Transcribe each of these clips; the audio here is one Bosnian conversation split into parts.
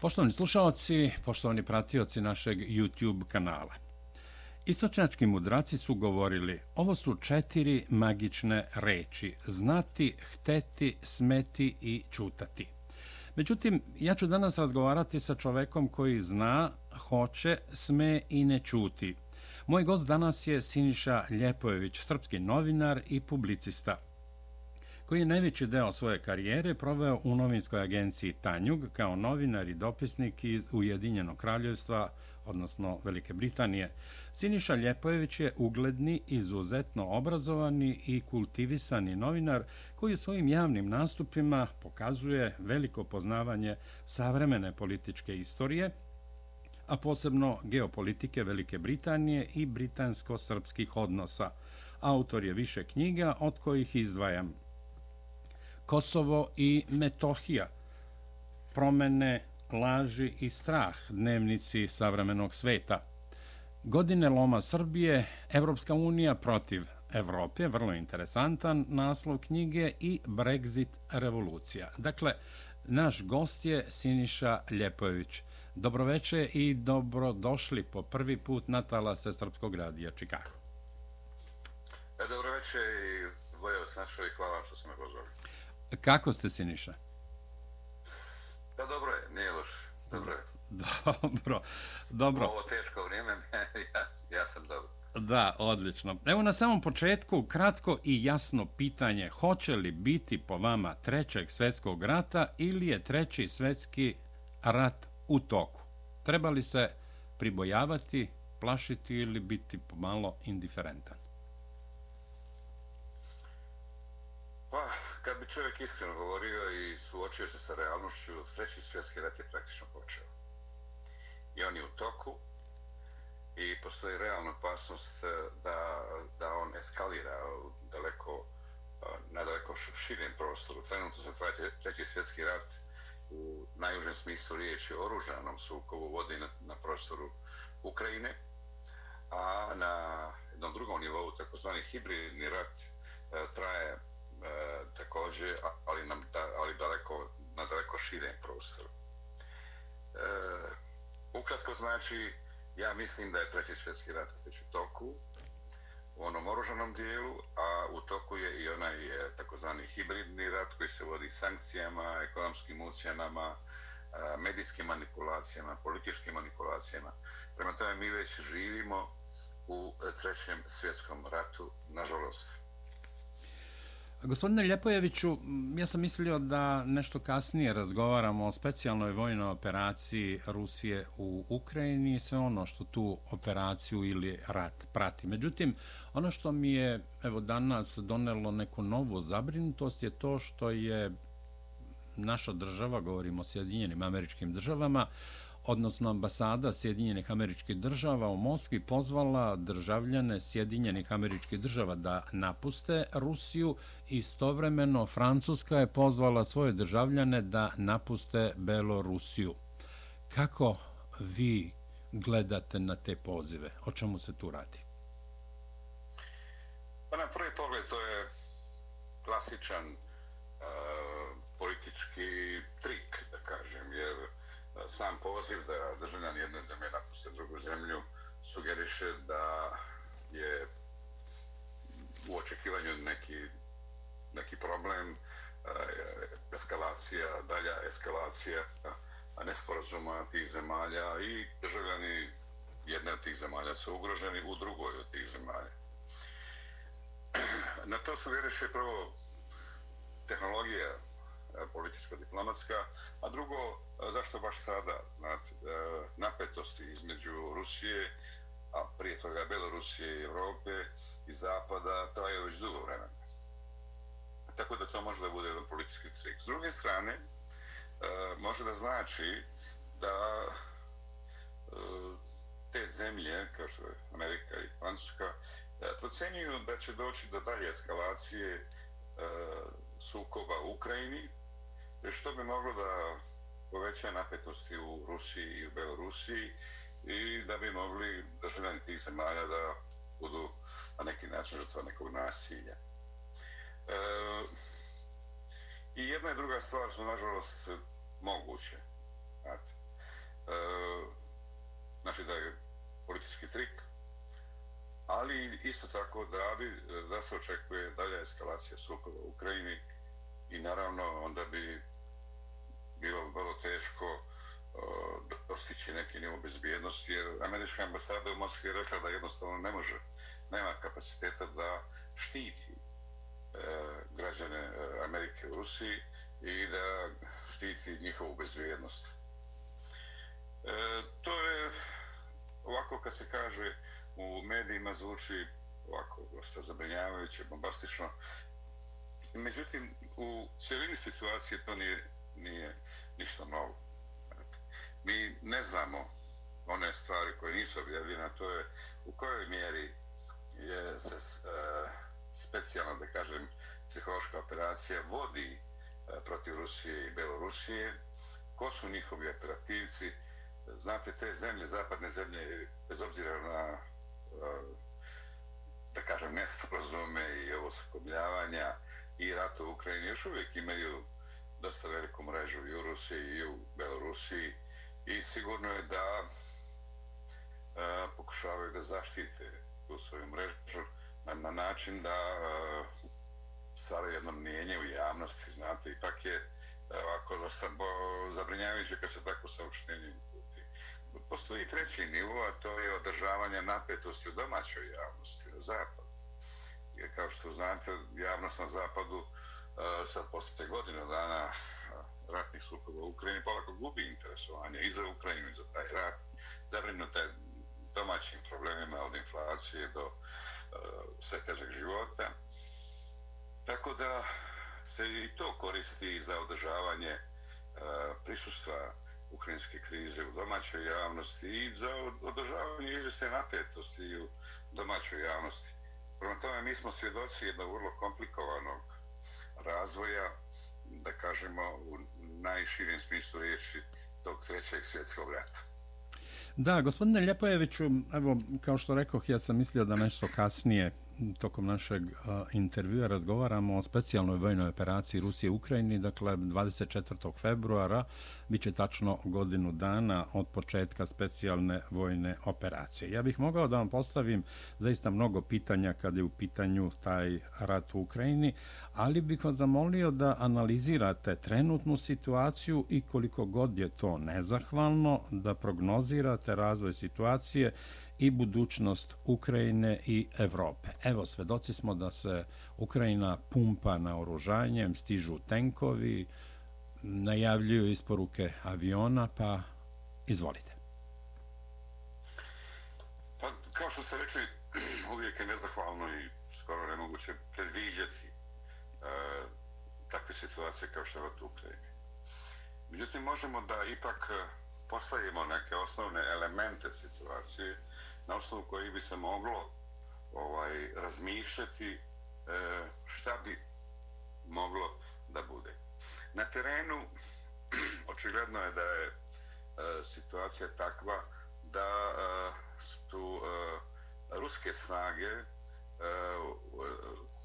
Poštovani slušalci, poštovani pratioci našeg YouTube kanala. Istočnjački mudraci su govorili, ovo su četiri magične reči, znati, hteti, smeti i čutati. Međutim, ja ću danas razgovarati sa čovekom koji zna, hoće, sme i ne čuti. Moj gost danas je Siniša Ljepojević, srpski novinar i publicista koji je najveći deo svoje karijere proveo u novinskoj agenciji Tanjug kao novinar i dopisnik iz Ujedinjenog kraljevstva, odnosno Velike Britanije. Siniša Ljepojević je ugledni, izuzetno obrazovani i kultivisani novinar koji svojim javnim nastupima pokazuje veliko poznavanje savremene političke istorije, a posebno geopolitike Velike Britanije i britansko-srpskih odnosa. Autor je više knjiga od kojih izdvajam Kosovo i Metohija, promene, laži i strah, dnevnici savremenog sveta. Godine loma Srbije, Evropska unija protiv Evrope, vrlo interesantan naslov knjige i Brexit revolucija. Dakle, naš gost je Siniša Ljepović. Dobroveče i dobrodošli po prvi put na talase Srpskog radija Čikago. E, dobroveče i bolje vas našao i hvala što ste me pozvali. Kako ste, Siniša? Da, dobro je, nije loš. Dobro je. Dobro, dobro. Ovo teško vrijeme, ja, ja sam dobro. Da, odlično. Evo na samom početku, kratko i jasno pitanje. Hoće li biti po vama trećeg svjetskog rata ili je treći svjetski rat u toku? Treba li se pribojavati, plašiti ili biti pomalo indiferentan? Pa, čovjek iskreno govorio i suočio se sa realnošću, treći svjetski rat je praktično počeo. I on je u toku i postoji realna opasnost eh, da, da on eskalira daleko, eh, na daleko širem prostoru. Trenutno se treći svjetski rat u najužem smislu riječi o oružanom sukovu vodi na, na prostoru Ukrajine, a na jednom drugom nivou, takozvani hibridni rat, eh, traje e, također, ali, nam, da, ali daleko, na daleko širem prostoru. E, ukratko znači, ja mislim da je treći svjetski rat već u toku, u onom oružanom dijelu, a u toku je i onaj e, takozvani hibridni rat koji se vodi sankcijama, ekonomskim ucijenama, e, medijskim manipulacijama, političkim manipulacijama. Prema tome mi već živimo u trećem svjetskom ratu, nažalost. Gospodine Ljepojeviću, ja sam mislio da nešto kasnije razgovaramo o specijalnoj vojnoj operaciji Rusije u Ukrajini i sve ono što tu operaciju ili rat prati. Međutim, ono što mi je evo danas donelo neku novu zabrinutost je to što je naša država, govorimo o Sjedinjenim američkim državama, odnosno ambasada Sjedinjenih američkih država u Moskvi pozvala državljane Sjedinjenih američkih država da napuste Rusiju. Istovremeno Francuska je pozvala svoje državljane da napuste Belorusiju. Kako vi gledate na te pozive? O čemu se tu radi? Pa na prvi pogled to je klasičan uh, politički trik, da kažem, jer sam poziv da državljan jedne zemlje napuste drugu zemlju sugeriše da je u očekivanju neki, neki problem, e, eskalacija, dalja eskalacija nesporazuma tih zemalja i državljani jedne od tih zemalja su ugroženi u drugoj od tih zemalja. Na to su sugeriše prvo tehnologija političko-diplomatska, a drugo, zašto baš sada? Znate, napetosti između Rusije, a prije toga Belorusije i Evrope i Zapada traju već dugo vremena. Tako da to može da bude jedan politički trik. S druge strane, može da znači da te zemlje, kao što je Amerika i Francuska, procenjuju da će doći do dalje eskalacije sukoba u Ukrajini, E, što bi moglo da poveća napetosti u Rusiji i u Belorusiji i da bi mogli državljani tih zemalja da budu na neki način žrtva nekog nasilja. E, I jedna i druga stvar su, nažalost, moguće. Znate. E, znači da je politički trik, ali isto tako da, bi, da se očekuje dalja eskalacija sukoba u Ukrajini i naravno onda bi bilo vrlo teško e, dostići neki nivo bezbjednosti, jer američka ambasada u Moskvi je rekla da jednostavno ne može, nema kapaciteta da štiti e, građane e, Amerike u Rusiji i da štiti njihovu bezbjednost. E, to je ovako kad se kaže u medijima zvuči ovako dosta zabrinjavajuće, bombastično. Međutim, u cijelini situacije to nije, nije ništa novo. Mi ne znamo one stvari koje nisu objavljene, to je u kojoj mjeri je se e, specijalna, da kažem, psihološka operacija vodi e, protiv Rusije i Belorusije, ko su njihovi operativci, znate, te zemlje, zapadne zemlje, bez obzira na, e, da kažem, nesporazume i ovo sukobljavanja i rata u Ukrajini, još uvijek imaju dosta veliku mrežu i u Rusiji i u Belorusiji i sigurno je da e, pokušavaju da zaštite tu svoju mrežu na, na način da e, stvaraju jedno mnijenje u javnosti, znate, ipak je e, ovako dosta zabrinjavajuće kad se tako saopštenje postoji treći nivo, a to je održavanje napetosti u domaćoj javnosti na zapadu. Jer kao što znate, javnost na zapadu uh, Eh, sad posle godine dana eh, ratnih sukoba u Ukrajini polako gubi interesovanje i za Ukrajinu i za taj rat. Zabrinute domaćim problemima od inflacije do uh, sve težeg života. Tako da se i to koristi za održavanje uh, prisustva ukrajinske krize u domaćoj javnosti i za održavanje izvese napetosti u domaćoj javnosti. Prema tome, mi smo svjedoci jednog vrlo komplikovanog razvoja, da kažemo, u najširem smislu riječi tog trećeg svjetskog rata. Da, gospodine Ljepojeviću, evo, kao što rekoh, ja sam mislio da nešto kasnije tokom našeg intervjua razgovaramo o specijalnoj vojnoj operaciji Rusije u Ukrajini, dakle 24. februara bit će tačno godinu dana od početka specijalne vojne operacije. Ja bih mogao da vam postavim zaista mnogo pitanja kad je u pitanju taj rat u Ukrajini, ali bih vas zamolio da analizirate trenutnu situaciju i koliko god je to nezahvalno, da prognozirate razvoj situacije i budućnost Ukrajine i Evrope. Evo, svedoci smo da se Ukrajina pumpa na oružanjem, stižu tenkovi, najavljuju isporuke aviona, pa izvolite. Pa, kao što ste rekli, uvijek je nezahvalno i skoro nemoguće predviđati e, takve situacije kao što je u Ukrajini. Međutim, možemo da ipak e, postavimo neke osnovne elemente situacije na osnovu koji bi se moglo ovaj razmišljati e, šta bi moglo da bude. Na terenu očigledno je da je e, situacija takva da e, su ruske snage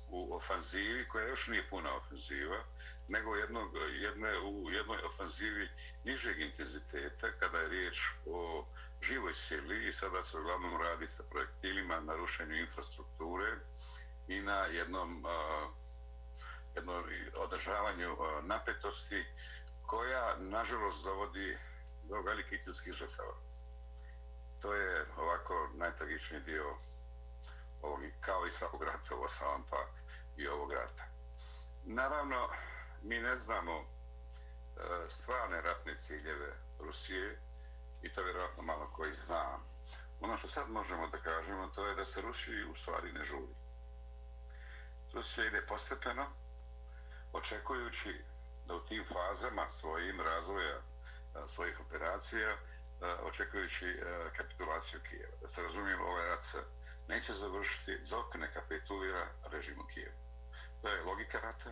u ofanzivi, koja još nije puna ofanziva, nego jednog, jedne, u jednoj ofanzivi nižeg intenziteta, kada je riječ o živoj sili i sada se uglavnom radi sa projektilima na rušenju infrastrukture i na jednom, uh, jednom održavanju uh, napetosti koja, nažalost, dovodi do velikih ljudskih žrtava. To je ovako najtragičniji dio ovog, kao i svakog rata u osnovom, pa i ovog rata. Naravno, mi ne znamo uh, stvarne ratne ciljeve Rusije i to vjerojatno malo koji zna. Ono što sad možemo da kažemo to je da se Rusiji u stvari ne žuri. Rusija ide postepeno, očekujući da u tim fazama svojim razvoja svojih operacija, očekujući kapitulaciju Kijeva. Da se razumijem, ovaj rat se neće završiti dok ne kapitulira režim u Kijevu. To je logika rata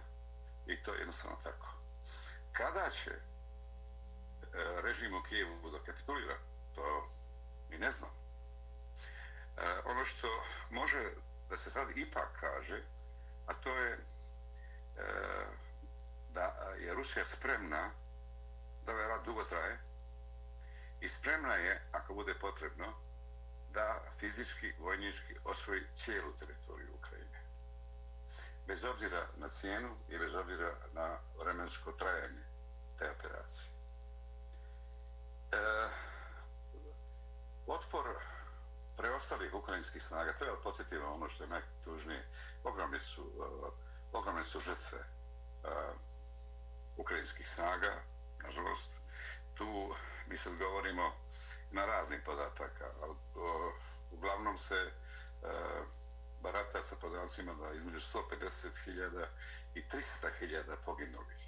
i to je jednostavno tako. Kada će E, režim u Kijevu da kapitulira, to mi ne znam. E, ono što može da se sad ipak kaže, a to je e, da je Rusija spremna da ovaj rat dugo traje i spremna je, ako bude potrebno, da fizički, vojnički osvoji cijelu teritoriju Ukrajine. Bez obzira na cijenu i bez obzira na vremensko trajanje te operacije. Eh, e, otpor preostalih ukrajinskih snaga, treba podsjetiti ono što je najtužnije, ogromne su, uh, ogromne su žrtve uh, ukrajinskih snaga, nažalost. Tu mi sad govorimo na raznih podataka, ali uh, uglavnom se uh, barata sa podacima da između 150.000 i 300.000 poginulih.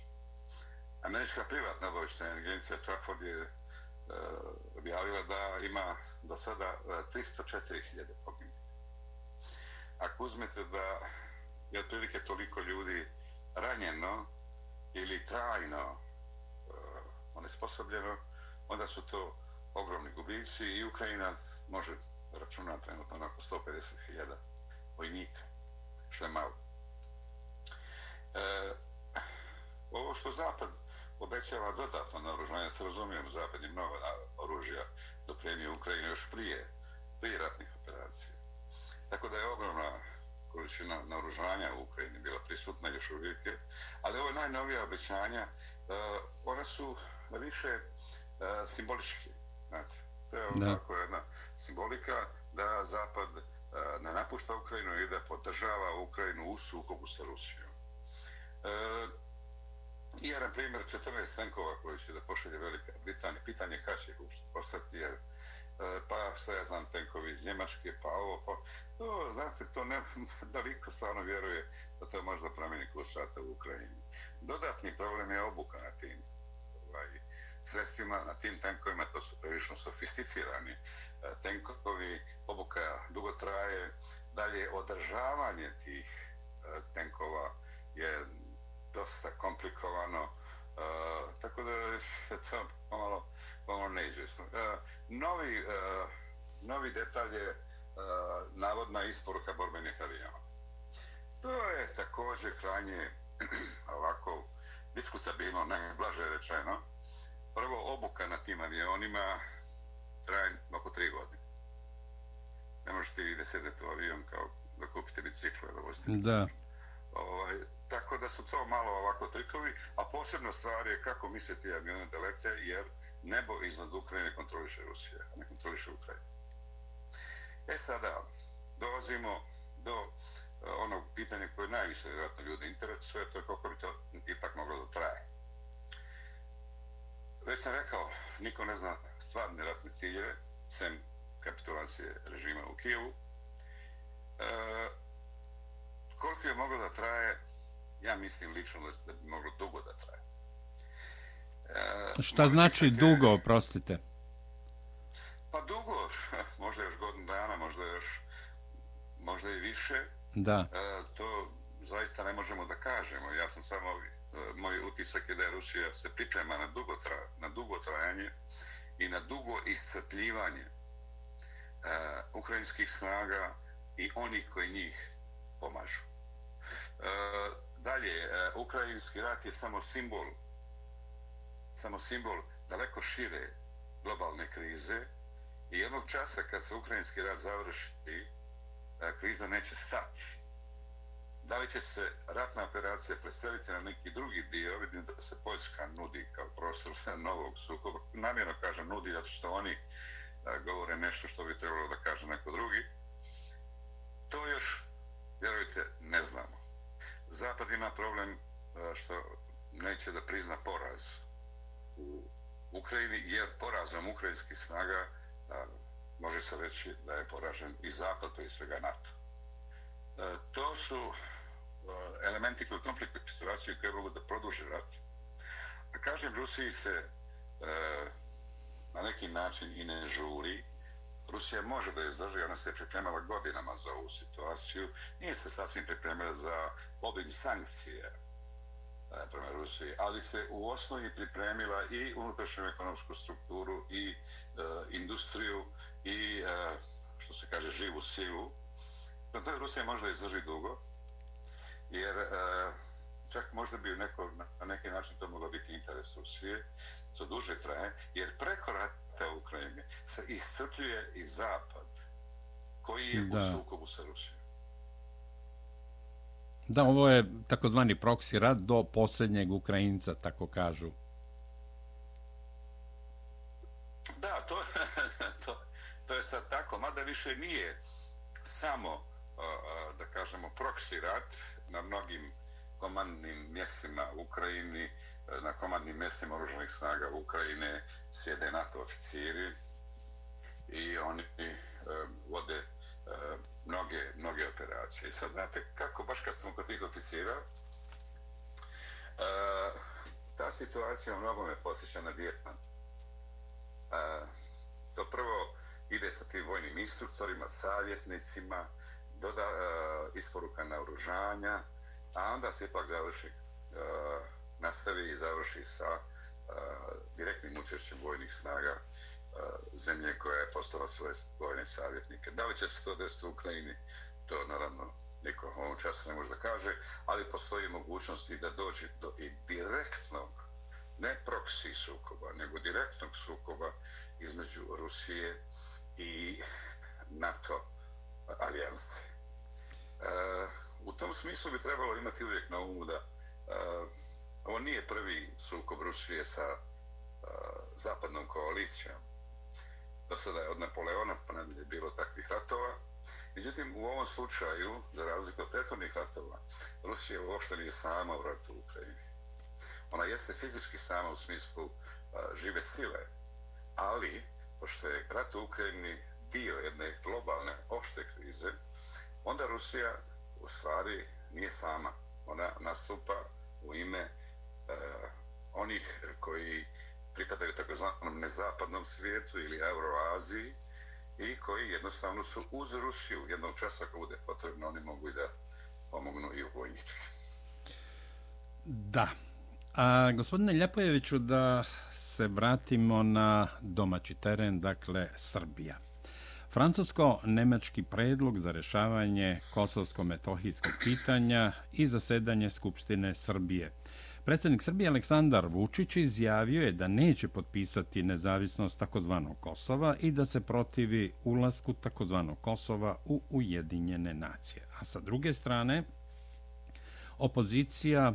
Američka privatna obavještajna agencija Stratford je Eh, objavila da ima do sada eh, 304.000 poginulih. Ako uzmete da je otprilike toliko ljudi ranjeno ili trajno eh, onesposobljeno, onda su to ogromni gubici i Ukrajina može računati trenutno oko 150.000 vojnika, što je malo. E, ovo što Zapad obećava dodatno naoružanje, se razumijem, Zapad je mnogo oružja dopremio Ukrajinu još prije, prije ratnih operacija. Tako da je ogromna količina naoružanja u Ukrajini bila prisutna još uvijek ali ovo najnovija obećanja, uh, one su više uh, simbolički. Znate, to je ovako jedna simbolika da Zapad uh, ne napušta Ukrajinu i da podržava Ukrajinu u sukobu sa Rusijom. Uh, I na primjer 14 tenkova koji će da pošalje Velika Britanija. Pitanje kada će postati, jer e, pa sve ja znam tenkovi iz Njemačke, pa ovo, pa to, znate, to ne, da liko stvarno vjeruje da to možda promeni kurs rata u Ukrajini. Dodatni problem je obuka na tim ovaj, sredstvima, na tim tenkovima, to su prilično sofisticirani e, tenkovi, obuka dugo traje, dalje održavanje tih e, tenkova je dosta komplikovano, Uh, tako da je to pomalo, pomalo neizvjesno. Uh, novi, uh, novi detalj je uh, navodna isporuka borbenih aviona. To je također krajnje ovako diskutabilno, ne blaže rečeno. Prvo, obuka na tim avionima traje oko tri godine. Ne možete i da sedete u avion kao da kupite biciklu ili da vozite Da. Ovaj, tako da su to malo ovako trikovi, a posebna stvar je kako misliti avione da lete, jer nebo iznad Ukrajine kontroliše Rusija, a ne kontroliše Ukrajina. E sada, dolazimo do eh, onog pitanja koje najviše vjerojatno ljudi interesuje, to je kako bi to ipak moglo da traje. Već sam rekao, niko ne zna stvarne ratne ciljeve, sem kapitulacije režima u Kijevu. E, koliko je moglo da traje, ja mislim lično da bi moglo dugo da traje. E, Šta znači je, dugo, oprostite? Pa dugo, možda još godinu dana, možda još, možda i više. Da. E, to zaista ne možemo da kažemo. Ja sam samo, e, moj utisak je da je Rusija se priprema na dugo, tra, na dugo trajanje i na dugo iscrpljivanje e, ukrajinskih snaga i onih koji njih pomažu. E, dalje, e, ukrajinski rat je samo simbol samo simbol daleko šire globalne krize i jednog časa kad se ukrajinski rat završi e, kriza neće stati. Da li će se ratna operacija preseliti na neki drugi dio, vidim da se Poljska nudi kao prostor novog sukoba. Namjerno kažem nudi, zato što oni e, govore nešto što bi trebalo da kaže neko drugi. To još, vjerujte, ne znamo. Zapad ima problem e, što neće da prizna poraz u Ukrajini, jer porazom ukrajinskih snaga e, može se reći da je poražen i Zapad, to je svega NATO. E, to su elementi koji komplikuju situaciju koje mogu da produže rat. A kažem, Rusiji se na neki način i ne žuri, Rusija može da izdrži, ona se pripremala godinama za ovu situaciju, nije se sasvim pripremila za obim sankcije e, prema Rusiji, ali se u osnovi pripremila i unutrašnju ekonomsku strukturu i e, industriju i, e, što se kaže, živu silu. Prema to je Rusija možda izdrži dugo, jer e, čak možda bi neko, na neki način to moglo biti interes Rusije, to duže traje, jer preko rata u Ukrajini se iscrpljuje i Zapad, koji je da. u sukobu sa Rusijom. Da, ovo je takozvani proksi rat do posljednjeg Ukrajinca, tako kažu. Da, to, to, to je sad tako, mada više nije samo, da kažemo, proksi rat na mnogim komandnim mjestima u Ukrajini, e, na komandnim mjestima oružanih snaga Ukrajine sjede NATO oficiri i oni e, vode e, mnoge, mnoge operacije. I sad znate kako, baš kad smo kod tih oficira, ta situacija mnogo me posjeća na Vjetnam. To prvo ide sa tim vojnim instruktorima, savjetnicima, doda isporuka na oružanja, a onda se ipak završi, uh, nastavi i završi sa uh, direktnim učešćem vojnih snaga e, zemlje koja je postala svoje vojne savjetnike. Da li će se to desiti u Ukrajini, to naravno niko ovom času ne može da kaže, ali postoji mogućnost i da dođe do i direktnog, ne proksi sukoba, nego direktnog sukoba između Rusije i NATO alijanse. E, u tom smislu bi trebalo imati uvijek na umu da uh, ovo nije prvi sukob Rusije sa uh, zapadnom koalicijom do sada je od Napoleona pa nadalje bilo takvih ratova. Međutim, u ovom slučaju, za razliku od prethodnih ratova, Rusija uopšte nije sama u ratu u Ukrajini. Ona jeste fizički sama u smislu uh, žive sile, ali, pošto je rat u Ukrajini dio jedne globalne opšte krize, onda Rusija u stvari nije sama. Ona nastupa u ime e, onih koji pripadaju takozvanom nezapadnom svijetu ili Euroaziji i koji jednostavno su uz Rusiju jednog časa ako bude potrebno oni mogu i da pomognu i u vojnički. Da. A, gospodine Ljepojeviću, da se vratimo na domaći teren, dakle Srbija. Francusko-nemački predlog za rešavanje kosovsko-metohijskog pitanja i zasedanje Skupštine Srbije – Predsjednik Srbije Aleksandar Vučić izjavio je da neće potpisati nezavisnost takozvanog Kosova i da se protivi ulasku takozvanog Kosova u Ujedinjene nacije. A sa druge strane, opozicija,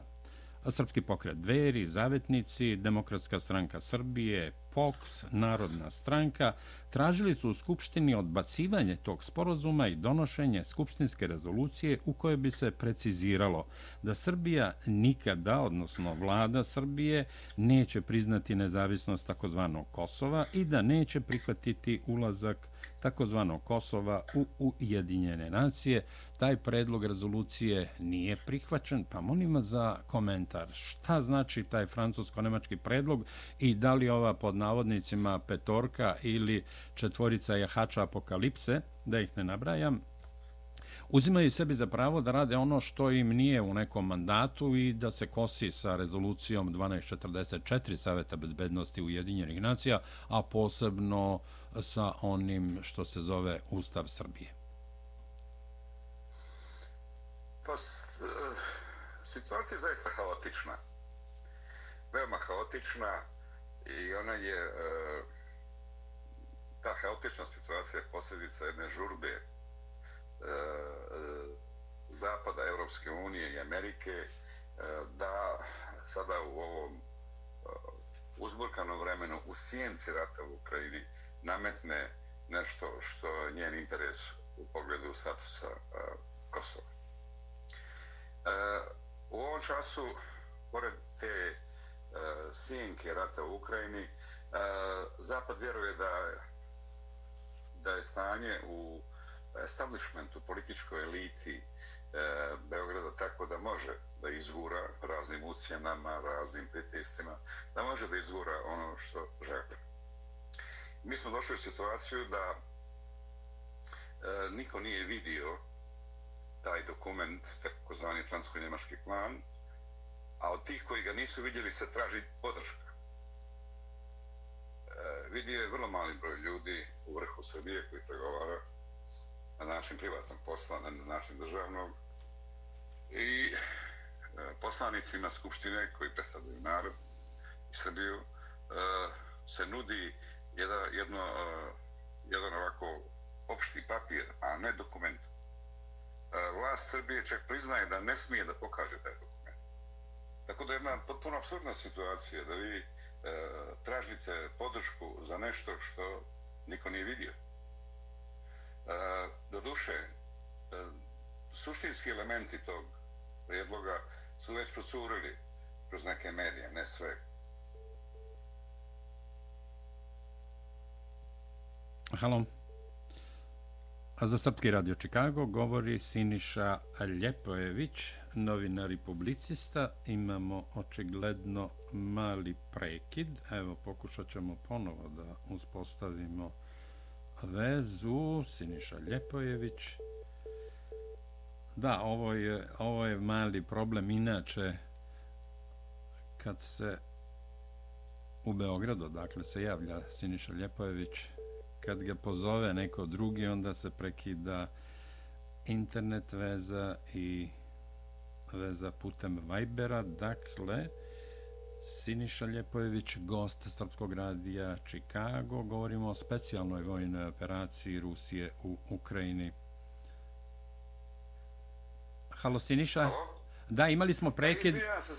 Srpski pokret Dveri, Zavetnici, Demokratska stranka Srbije, POKS, Narodna stranka, tražili su u Skupštini odbacivanje tog sporozuma i donošenje Skupštinske rezolucije u kojoj bi se preciziralo da Srbija nikada, odnosno vlada Srbije, neće priznati nezavisnost takozvanog Kosova i da neće prihvatiti ulazak takozvano Kosova u Ujedinjene nacije. Taj predlog rezolucije nije prihvaćen, pa molim za komentar. Šta znači taj francusko-nemački predlog i da li ova pod navodnicima petorka ili četvorica jahača apokalipse, da ih ne nabrajam, uzimaju sebi za pravo da rade ono što im nije u nekom mandatu i da se kosi sa rezolucijom 1244 Saveta bezbednosti Ujedinjenih nacija, a posebno sa onim što se zove Ustav Srbije. Pa, eh, situacija je zaista haotična. Veoma haotična i ona je eh, ta haotična situacija je posljedica jedne žurbe Eh, zapada, Evropske unije i Amerike eh, da sada u ovom eh, uzburkanom vremenu u sjenci rata u Ukrajini nametne nešto što je njen interes u pogledu statusa Kosova. U ovom času, pored te sjenke rata u Ukrajini, Zapad vjeruje da, da je stanje u establishmentu, političkoj elici eh, Beograda tako da može da izgura raznim ucijenama, raznim pritistima, da može da izgura ono što želi. Mi smo došli u situaciju da eh, niko nije vidio taj dokument, takozvani francusko-njemački plan, a od tih koji ga nisu vidjeli se traži podrška. E, vidio je vrlo mali broj ljudi u vrhu Srbije koji pregovara na našem privatnom posla, na našem državnom i e, poslanicima Skupštine koji predstavljaju narod i Srbiju e, se nudi jedna, jedno, e, jedan ovako opšti papir, a ne dokument. Vlast Srbije čak priznaje da ne smije da pokaže taj dokument. Tako da je jedna potpuno absurdna situacija da vi tražite podršku za nešto što niko nije vidio. E, Do duše, e, suštinski elementi tog prijedloga su već procurili kroz neke medije, ne sve. Halo. A za Srpski radio Čikago govori Siniša Ljepojević, novinar i publicista. Imamo očigledno mali prekid. Evo, pokušat ćemo ponovo da uspostavimo vezu. Siniša Ljepojević. Da, ovo je, ovo je mali problem. Inače, kad se u Beogradu, dakle, se javlja Siniša Ljepojević, kad ga pozove neko drugi, onda se prekida internet veza i veza putem Vibera. Dakle, Siniša Ljepojević, gost Srpskog radija Chicago. Govorimo o specijalnoj vojnoj operaciji Rusije u Ukrajini. Halo, Siniša. Halo? Da, imali smo prekid. Izvijem se,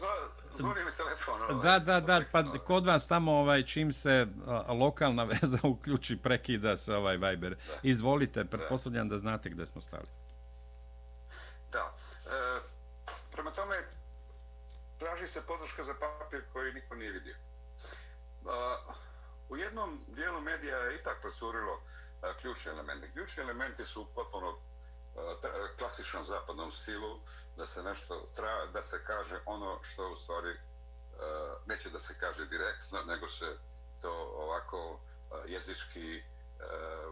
zvoni mi telefon. Ovaj. Da, da, da, pa kod vas tamo ovaj, čim se a, lokalna veza uključi, prekida se ovaj Viber. Da. Izvolite, pretpostavljam da. da znate gde smo stali. Traži se podrška za papir koji niko nije vidio. Uh, u jednom dijelu medija je ipak procurilo a, ključni elementi. Ključni elementi su potpuno klasičnom zapadnom stilu da se nešto tra, da se kaže ono što u stvari neće da se kaže direktno nego se to ovako jezički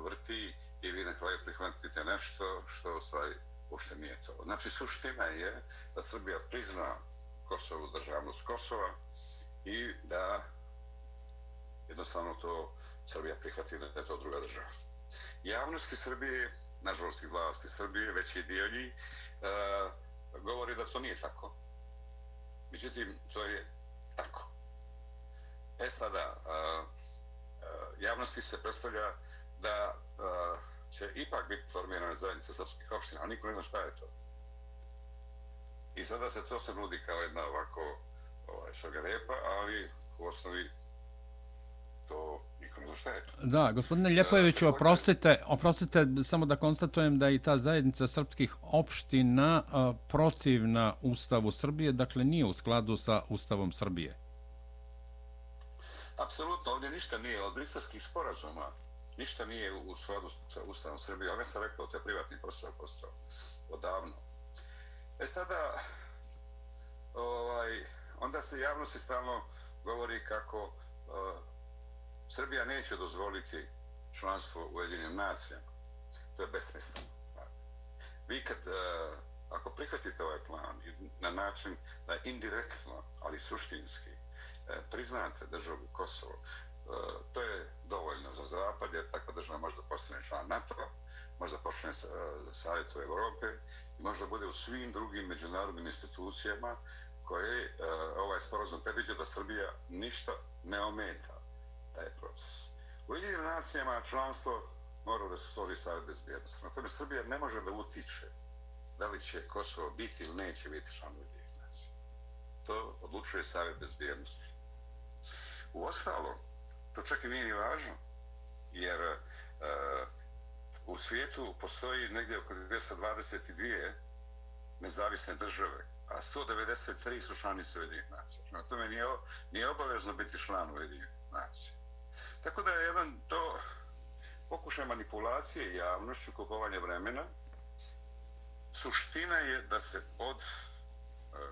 vrti i vi na kraju prihvatite nešto što u stvari uopšte nije to. Znači suština je da Srbija prizna Kosovu državnost Kosova i da jednostavno to Srbija prihvati da je to druga država. Javnosti Srbije nažalost i vlasti Srbije, veći dio njih, uh, govori da to nije tako. Međutim, to je tako. E sada, uh, javnosti se predstavlja da uh, će ipak biti formirana zajednica srpskih opština, a niko ne zna šta je to. I sada se to se nudi kao jedna ovako ovaj, šagarepa, ali u osnovi to niko ne zna je. Da, gospodine Ljepojeviću, oprostite, oprostite, samo da konstatujem da i ta zajednica srpskih opština protivna Ustavu Srbije, dakle nije u skladu sa Ustavom Srbije. Apsolutno, ovdje ništa nije od brislavskih sporazuma, ništa nije u skladu sa Ustavom Srbije. Ali sam rekao, to je privatni posao postao odavno. E sada, ovaj, onda se javno se stalno govori kako uh, Srbija neće dozvoliti članstvo u Jedinim nacijama. To je besmisleno. Vi kad, uh, ako prihvatite ovaj plan na način da indirektno, ali suštinski, uh, priznate državu Kosovo, uh, to je dovoljno za Zapad, jer takva država može da postane član NATO, možda počne uh, savjetu Evrope i možda bude u svim drugim međunarodnim institucijama koje e, ovaj sporozum predviđa da Srbija ništa ne ometa taj proces. U jedinim nacijama članstvo mora da se složi savjet bezbjednosti. Na tome Srbija ne može da utiče da li će Kosovo biti ili neće biti član jedinih nacija. To odlučuje savjet bezbjednosti. U ostalo, to čak i nije ni važno, jer uh, u svijetu postoji negdje oko 222 nezavisne države, a 193 su članice Ujedinih nacija. Na tome nije, nije obavezno biti član Ujedinih nacija. Tako da je jedan to pokušaj manipulacije javnošću, kupovanje vremena. Suština je da se od e,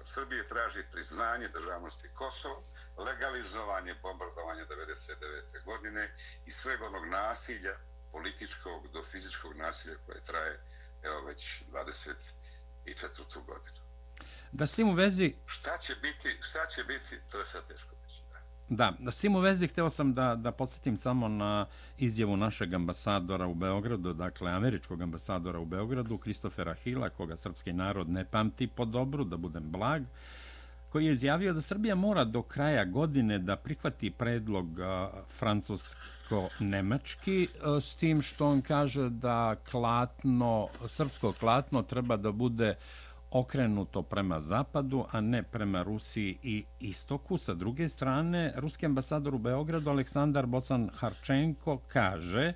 Srbije traži priznanje državnosti Kosova, legalizovanje bombardovanja 99. godine i sveg onog nasilja političkog do fizičkog nasilja koje traje evo već 24. godinu. Da s tim u vezi... Šta će biti, šta će biti, to je sad teško. Da, s tim u vezi htio sam da, da podsjetim samo na izjavu našeg ambasadora u Beogradu, dakle američkog ambasadora u Beogradu, Kristofera Hila, koga srpski narod ne pamti po dobru, da budem blag, koji je izjavio da Srbija mora do kraja godine da prihvati predlog francusko-nemački s tim što on kaže da klatno, srpsko klatno treba da bude okrenuto prema zapadu, a ne prema Rusiji i istoku. Sa druge strane, ruski ambasador u Beogradu Aleksandar Bosan Harčenko kaže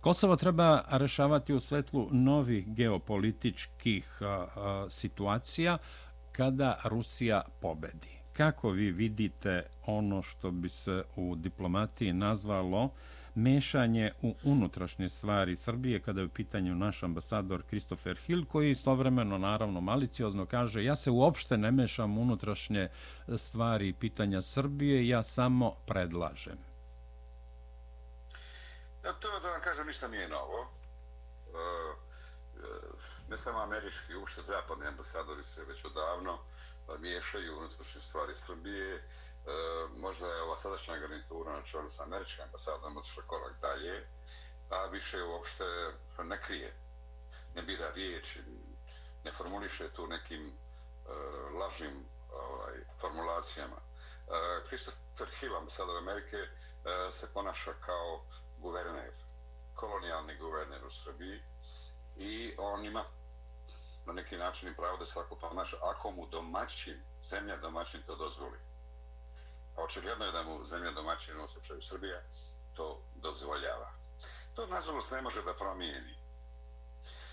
Kosovo treba rešavati u svetlu novih geopolitičkih a, a, situacija kada Rusija pobedi. Kako vi vidite ono što bi se u diplomatiji nazvalo mešanje u unutrašnje stvari Srbije kada je u pitanju naš ambasador Christopher Hill koji istovremeno naravno maliciozno kaže ja se uopšte ne mešam u unutrašnje stvari i pitanja Srbije, ja samo predlažem. Ja, to da vam kažem ništa nije novo. E, e ne samo američki, uopšte zapadni ambasadori se već odavno eh, miješaju unutrašnje stvari Srbije. E, možda je ova sadašnja garnitura na čelu sa američkim ambasadom odšla korak dalje, a više uopšte ne krije, ne bira riječi, ne formuliše tu nekim e, lažnim ovaj, formulacijama. E, Christopher Hill, ambasador Amerike, e, se ponaša kao guverner, kolonijalni guverner u Srbiji i on ima na neki način i pravo da se tako ponaša ako mu domaćin, zemlja domaćin to dozvoli. A očigledno je da mu zemlja domaćin u slučaju Srbija to dozvoljava. To nažalost ne može da promijeni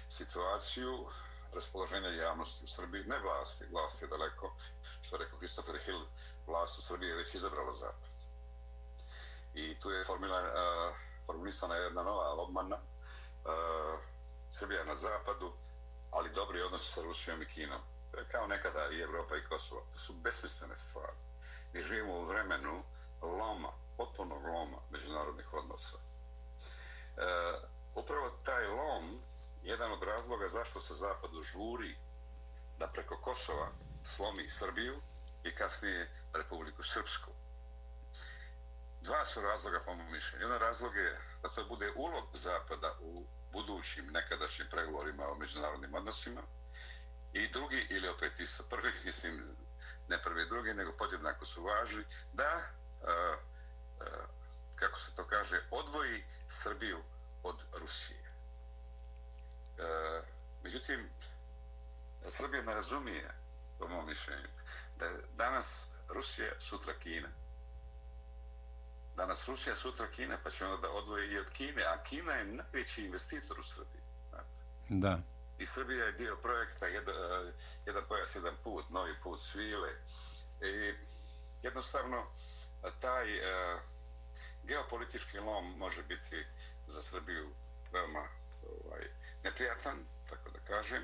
situaciju raspoloženja javnosti u Srbiji, ne vlasti, vlast je daleko, što je rekao Christopher Hill, vlast u Srbiji je već izabrala zapad. I tu je formula, uh, eh, formulisana jedna nova obmana, uh, Srbija na zapadu, ali dobri odnosi sa Rusijom i Kinom. Kao nekada i Evropa i Kosovo. To su besmislene stvari. Mi živimo u vremenu loma, potpunog loma međunarodnih odnosa. E, upravo taj lom, jedan od razloga zašto se Zapadu žuri da preko Kosova slomi Srbiju i kasnije Republiku Srpsku. Dva su razloga po mojom mišljenju. Jedan razlog je da to bude ulog Zapada u budućim nekadašnjim pregovorima o međunarodnim odnosima i drugi, ili opet isto prvi, mislim, ne prvi i drugi, nego podjednako su važni, da, uh, uh, kako se to kaže, odvoji Srbiju od Rusije. Uh, međutim, Srbija ne razumije, po mojom mišljenju, da danas Rusija, sutra Kina danas Rusija, sutra Kina, pa će onda da odvoje i od Kine, a Kina je najveći investitor u Srbiji. Znate. Da. I Srbija je dio projekta jedan, jedan pojas, jedan put, novi put svile. I jednostavno, taj uh, geopolitički lom može biti za Srbiju veoma ovaj, neprijatan, tako da kažem.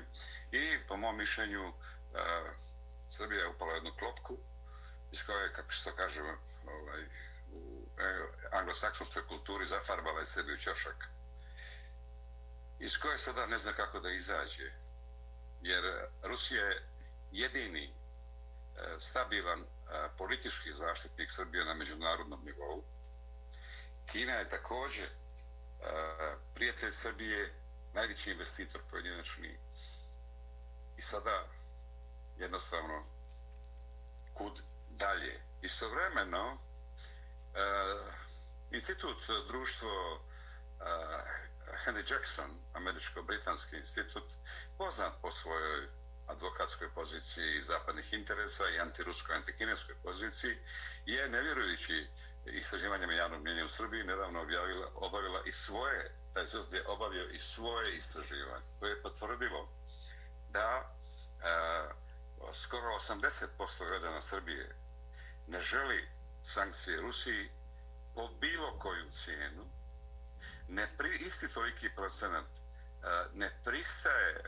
I po mom mišljenju, uh, Srbija je upala jednu klopku, iz koje, kako se to kaže, ovaj, E, E, anglosaksonskoj kulturi zafarbala je sebi u ćošak. Iz koje sada ne zna kako da izađe. Jer Rusija je jedini e, stabilan e, politički zaštitnik Srbije na međunarodnom nivou. Kina je također prijatelj Srbije, najveći investitor pojedinačni. I sada jednostavno kud dalje. Istovremeno, Uh, Eh, institut, društvo uh, Henry Jackson, američko-britanski institut, poznat po svojoj advokatskoj poziciji zapadnih interesa i antiruskoj, antikineskoj poziciji, je nevjerujući istraživanjem javnog mjenja u Srbiji nedavno objavila, obavila i svoje, taj institut je obavio i svoje istraživanje, koje je potvrdilo da uh, skoro 80% građana Srbije ne želi sankcije Rusiji po bilo koju cijenu, ne pri, isti toliki procenat e, ne pristaje e,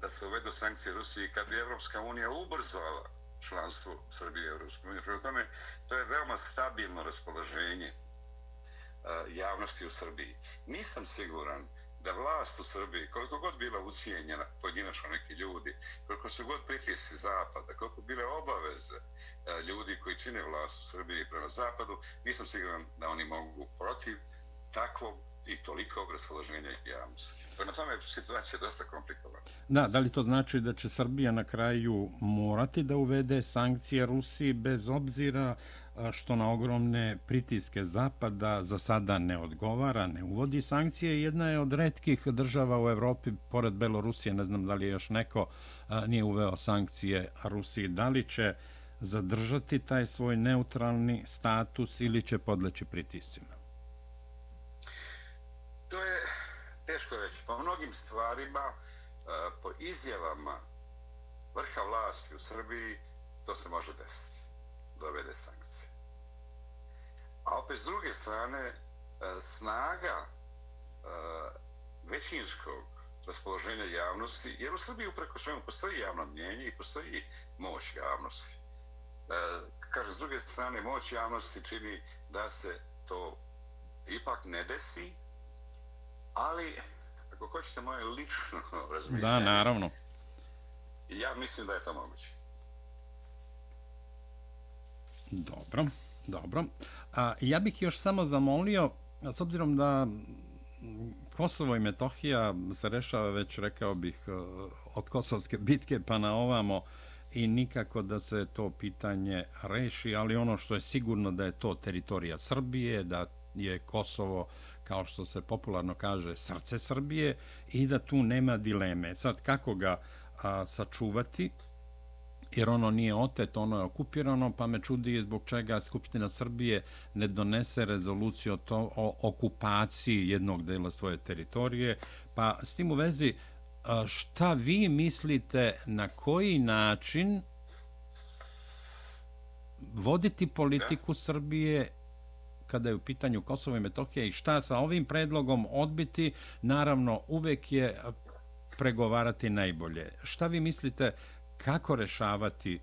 da se uvedu sankcije Rusiji kad bi Evropska unija ubrzala članstvo Srbije u Evropskoj uniji. Prema tome, to je veoma stabilno raspoloženje e, javnosti u Srbiji. Nisam siguran da vlast u Srbiji, koliko god bila ucijenjena pojedinačno neki ljudi, koliko su god pritisci zapada, koliko bile obaveze e, ljudi koji čine vlast u Srbiji prema zapadu, nisam siguran da oni mogu protiv takvog i toliko raspoloženja javnosti. Prema tome, situacija je dosta komplikovana. Da, da li to znači da će Srbija na kraju morati da uvede sankcije Rusiji bez obzira što na ogromne pritiske Zapada za sada ne odgovara, ne uvodi sankcije. Jedna je od redkih država u Evropi, pored Belorusije, ne znam da li je još neko, nije uveo sankcije Rusiji. Da li će zadržati taj svoj neutralni status ili će podleći pritiscima? To je teško reći. Po mnogim stvarima, po izjavama vrha vlasti u Srbiji, to se može desiti dovede sankcije. A opet s druge strane, e, snaga e, većinskog raspoloženja javnosti, jer u Srbiji upreko svemu postoji javno mnjenje i postoji moć javnosti. E, kaže, s druge strane, moć javnosti čini da se to ipak ne desi, ali ako hoćete moje lično razmišljanje... Da, naravno. Ja mislim da je to moguće. Dobro, dobro. A, ja bih još samo zamolio, s obzirom da Kosovo i Metohija se rešava već, rekao bih, e, od kosovske bitke pa na ovamo i nikako da se to pitanje reši, ali ono što je sigurno da je to teritorija Srbije, da je Kosovo, kao što se popularno kaže, srce Srbije i da tu nema dileme. Sad, kako ga a, sačuvati? Jer ono nije otet, ono je okupirano, pa me čudi zbog čega Skupština Srbije ne donese rezoluciju o, to, o okupaciji jednog dela svoje teritorije. Pa s tim u vezi, šta vi mislite na koji način voditi politiku Srbije kada je u pitanju Kosova i Metohija i šta sa ovim predlogom odbiti, naravno uvek je pregovarati najbolje. Šta vi mislite kako rešavati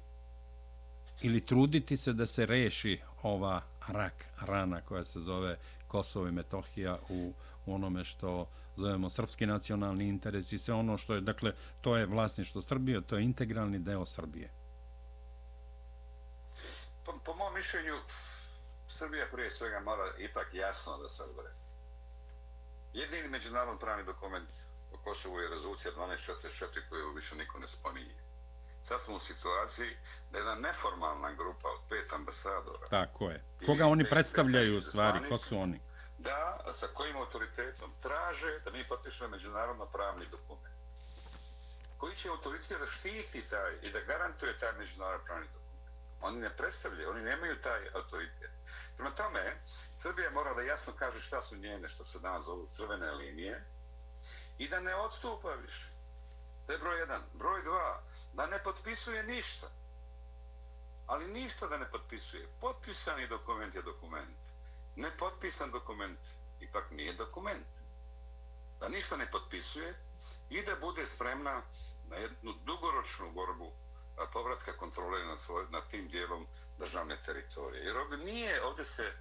ili truditi se da se reši ova rak rana koja se zove Kosovo i Metohija u, onome što zovemo srpski nacionalni interes i sve ono što je, dakle, to je vlasništvo Srbije, to je integralni deo Srbije. Po, po mom mišljenju, Srbija prije svega mora ipak jasno da se odbore. Jedini međunarodno pravni dokument o Kosovu je rezolucija 1244 koju više niko ne spominje sad smo u situaciji da je jedna neformalna grupa od pet ambasadora. Tako je. Koga oni predstavljaju u stvari? Ko su oni? Da, sa kojim autoritetom traže da mi potpišemo međunarodno pravni dokument. Koji će autoritet da štiti taj i da garantuje taj međunarodno pravni dokument. Oni ne predstavljaju, oni nemaju taj autoritet. Prema tome, Srbija mora da jasno kaže šta su njene, što se danas zovu crvene linije, i da ne odstupa više. To je broj jedan. Broj dva, da ne potpisuje ništa. Ali ništa da ne potpisuje. Potpisani dokument je dokument. Nepotpisan dokument ipak nije dokument. Da ništa ne potpisuje i da bude spremna na jednu dugoročnu borbu povratka kontrole na, svoj, na tim dijelom državne teritorije. Jer ovdje nije, ovdje se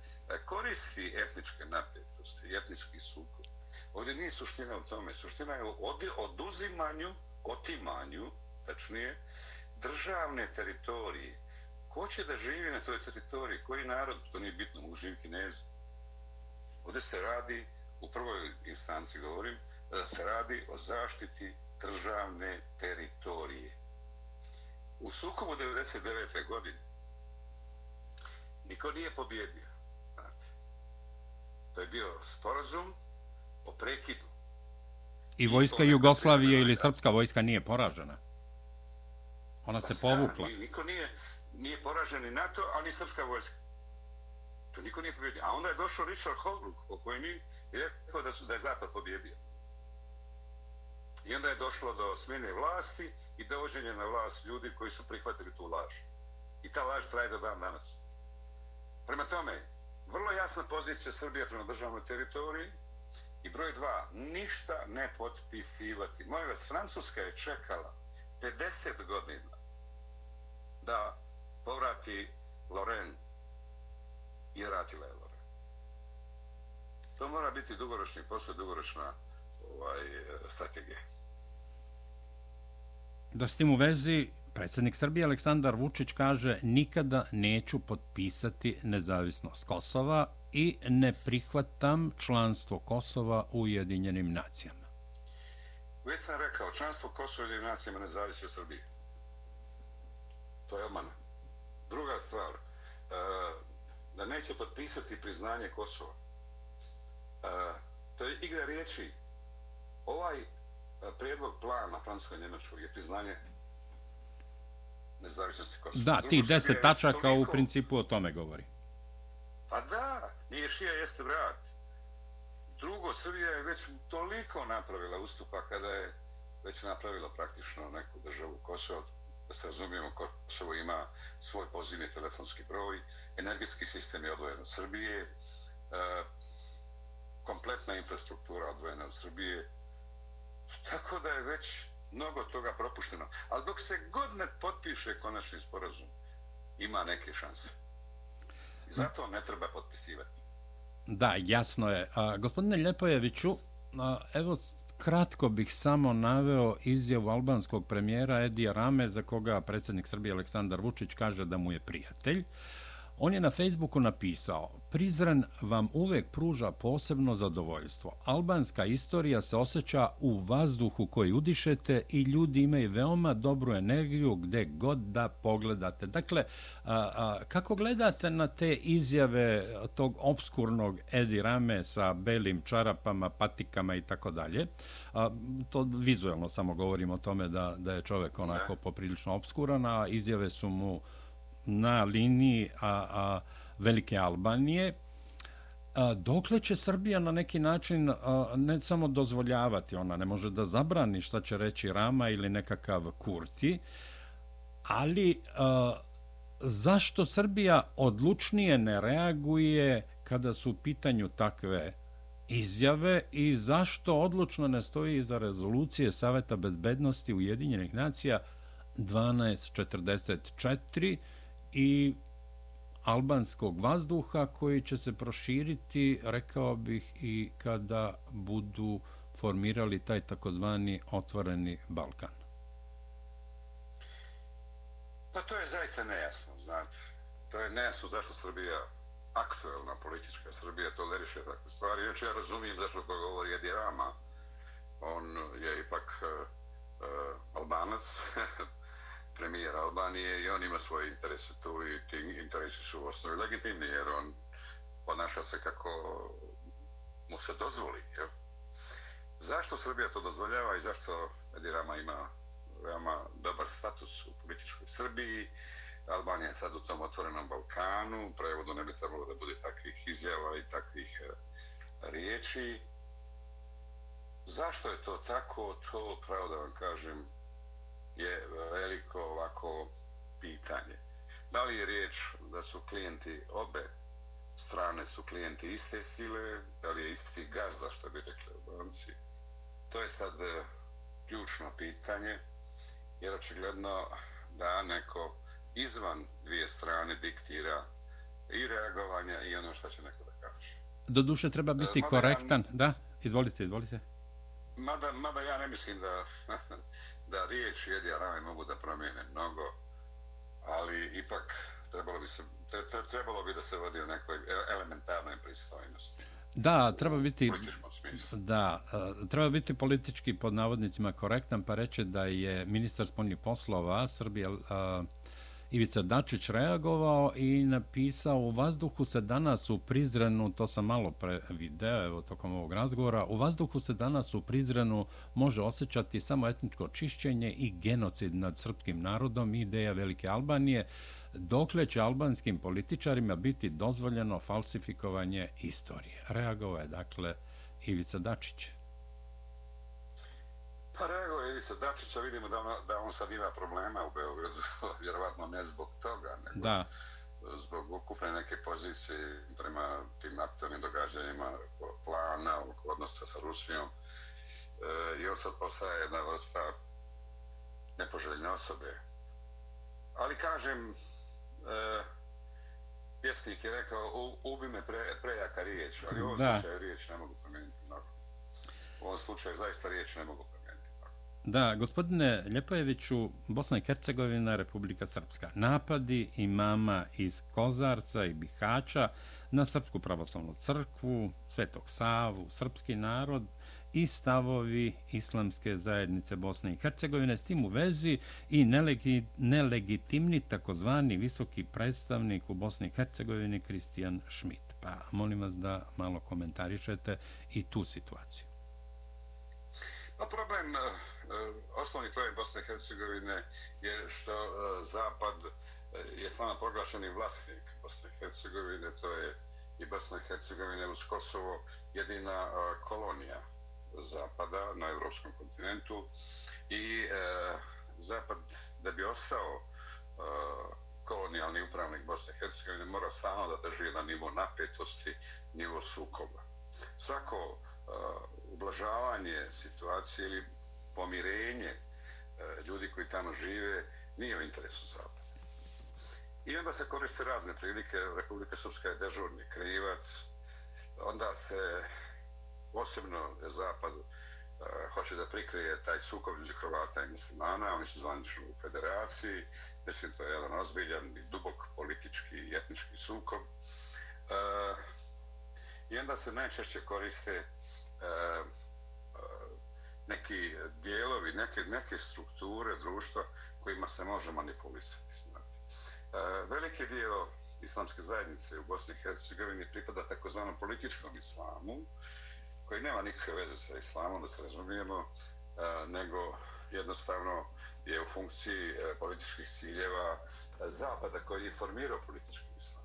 koristi etničke napetosti, etnički sukob. Ovdje nije suština u tome. Suština je u oduzimanju otimanju, tačnije, državne teritorije. Ko će da živi na toj teritoriji? Koji narod? To nije bitno, mogu živi kinezi. Ovdje se radi, u prvoj instanci govorim, da se radi o zaštiti državne teritorije. U sukobu 99. godine niko nije pobjedio. Znate. To je bio sporazum o prekidu I vojska Jugoslavije ili srpska vojska nije poražena. Ona se povukla. Niko nije, nije poražen ni NATO, ali srpska vojska. To niko nije pobjedio. A onda je došao Richard Holbrooke, po koji mi je rekao da, su, da je Zapad pobjedio. I onda je došlo do smjene vlasti i dovođenja na vlast ljudi koji su prihvatili tu laž. I ta laž traje do dan danas. Prema tome, vrlo jasna pozicija Srbije prema državnoj teritoriji, I broj dva, ništa ne potpisivati. Moje vas, Francuska je čekala 50 godina da povrati Loren i vratila je Loren. To mora biti dugoročni posao, dugoročna ovaj, strategija. Da s tim u vezi, predsjednik Srbije Aleksandar Vučić kaže nikada neću potpisati nezavisnost Kosova i ne prihvatam članstvo Kosova u Ujedinjenim nacijama. Već sam rekao, članstvo Kosova u Ujedinjenim nacijama ne zavisi od Srbije. To je obmana. Druga stvar, e, da neće potpisati priznanje Kosova. E, to je igra riječi. Ovaj e, prijedlog plana Francusko-Njemačkog je priznanje nezavisnosti Kosova. Da, ti deset tačaka u principu o tome govori. Pa da, nije šija, jeste vrat. Drugo, Srbija je već toliko napravila ustupa kada je već napravila praktično neku državu Kosovo, Da se razumijemo, Kosovo ima svoj pozivni telefonski broj, energetski sistem je odvojen od Srbije, e, kompletna infrastruktura odvojena od Srbije. Tako da je već mnogo toga propušteno. Ali dok se god ne potpiše konačni sporazum, ima neke šanse. I zato ne treba potpisivati. Da, jasno je. A, gospodine Ljepojeviću, a, evo kratko bih samo naveo izjavu albanskog premijera Edija Rame, za koga predsjednik Srbije Aleksandar Vučić kaže da mu je prijatelj. On je na Facebooku napisao, Prizren vam uvek pruža posebno zadovoljstvo. Albanska istorija se osjeća u vazduhu koji udišete i ljudi imaju veoma dobru energiju gde god da pogledate. Dakle, a, a, kako gledate na te izjave tog obskurnog Edi Rame sa belim čarapama, patikama i tako dalje? To vizualno samo govorimo o tome da, da je čovek onako poprilično obskuran, a izjave su mu na liniji a, a, Velike Albanije. A, dokle će Srbija na neki način a, ne samo dozvoljavati, ona ne može da zabrani šta će reći Rama ili nekakav Kurti, ali a, zašto Srbija odlučnije ne reaguje kada su u pitanju takve izjave i zašto odlučno ne stoji iza rezolucije Saveta bezbednosti Ujedinjenih nacija 1244 i albanskog vazduha koji će se proširiti, rekao bih, i kada budu formirali taj takozvani otvoreni Balkan. Pa to je zaista nejasno, znate. To je nejasno zašto Srbija, aktuelna politička Srbija, toleriše takve stvari. Još ja razumijem zašto to govori Edi Rama. On je ipak uh, uh, albanac, premijer Albanije i on ima svoje interese tu i ti interesi su u osnovi legitimni jer on ponaša se kako mu se dozvoli. Jel? Zašto Srbija to dozvoljava i zašto Edirama ima veoma dobar status u političkoj Srbiji? Albanija je sad u tom otvorenom Balkanu, u prevodu ne bi trebalo da bude takvih izjava i takvih e, riječi. Zašto je to tako? To pravo da vam kažem, je veliko ovako pitanje. Da li je riječ da su klijenti obe strane su klijenti iste sile, da li je isti gazda, što bi rekli u banci. To je sad e, ključno pitanje, jer očigledno da neko izvan dvije strane diktira i reagovanja i ono što će neko da kaže. Do duše treba biti e, korektan. Ja, da, izvolite, izvolite. Mada, mada ja ne mislim da da riječi Edija Rame mogu da promijene mnogo, ali ipak trebalo bi, se, trebalo bi da se vodi o nekoj elementarnoj pristojnosti. Da, treba biti da, e, treba biti politički pod navodnicima korektan pa reći da je ministar spoljnih poslova Srbije uh, Ivica Dačić reagovao i napisao u vazduhu se danas u Prizrenu, to sam malo pre video, evo tokom ovog razgovora, u vazduhu se danas u Prizrenu može osjećati samo etničko čišćenje i genocid nad srpskim narodom i ideja Velike Albanije, dokle će albanskim političarima biti dozvoljeno falsifikovanje istorije. Reagovao je, dakle, Ivica Dačić. Pa rego je sa Dačića, vidimo da, on, da on sad ima problema u Beogradu, vjerovatno ne zbog toga, nego da. zbog ukupne neke pozicije prema tim aktualnim događanjima plana odnosa sa Rusijom. E, I on sad postaje jedna vrsta nepoželjne osobe. Ali kažem, e, pjesnik je rekao, u, ubi me pre, prejaka riječ, ali u ovom slučaju riječ ne mogu promijeniti mnogo. U ovom slučaju zaista riječ ne mogu promijeniti. Da, gospodine Ljepojeviću, Bosna i Hercegovina, Republika Srpska. Napadi imama iz Kozarca i Bihaća na Srpsku pravoslavnu crkvu, Svetog Savu, srpski narod i stavovi islamske zajednice Bosne i Hercegovine s tim u vezi i nelegi, nelegitimni takozvani visoki predstavnik u Bosni i Hercegovini Kristijan Schmidt. Pa molim vas da malo komentarišete i tu situaciju. Pa problem, eh, Eh, osnovni problem Bosne i Hercegovine je što eh, Zapad eh, je samo proglašeni vlasnik Bosne i Hercegovine, to je i Bosna i Hercegovina uz Kosovo jedina kolonija Zapada na evropskom kontinentu i Zapad da bi ostao kolonijalni upravnik Bosne i Hercegovine mora samo da drži na nivo napetosti, nivo sukoba. Svako ublažavanje situacije ili pomirenje e, ljudi koji tamo žive nije u interesu Zapada. I onda se koriste razne prilike. Republika Srpska je dežurni krivac. Onda se posebno Zapad uh, e, hoće da prikrije taj sukob između Hrvata i muslimana. Oni su zvanično u federaciji. Mislim, to je jedan ozbiljan i dubok politički i etnički sukob. Uh, I onda se najčešće koriste uh, neki dijelovi, neke, neke strukture društva kojima se može manipulisati. Znate. E, veliki dio islamske zajednice u Bosni i Hercegovini pripada takozvanom političkom islamu, koji nema nikakve veze sa islamom, da se razumijemo, e, nego jednostavno je u funkciji e, političkih ciljeva e, Zapada koji je formirao politički islam.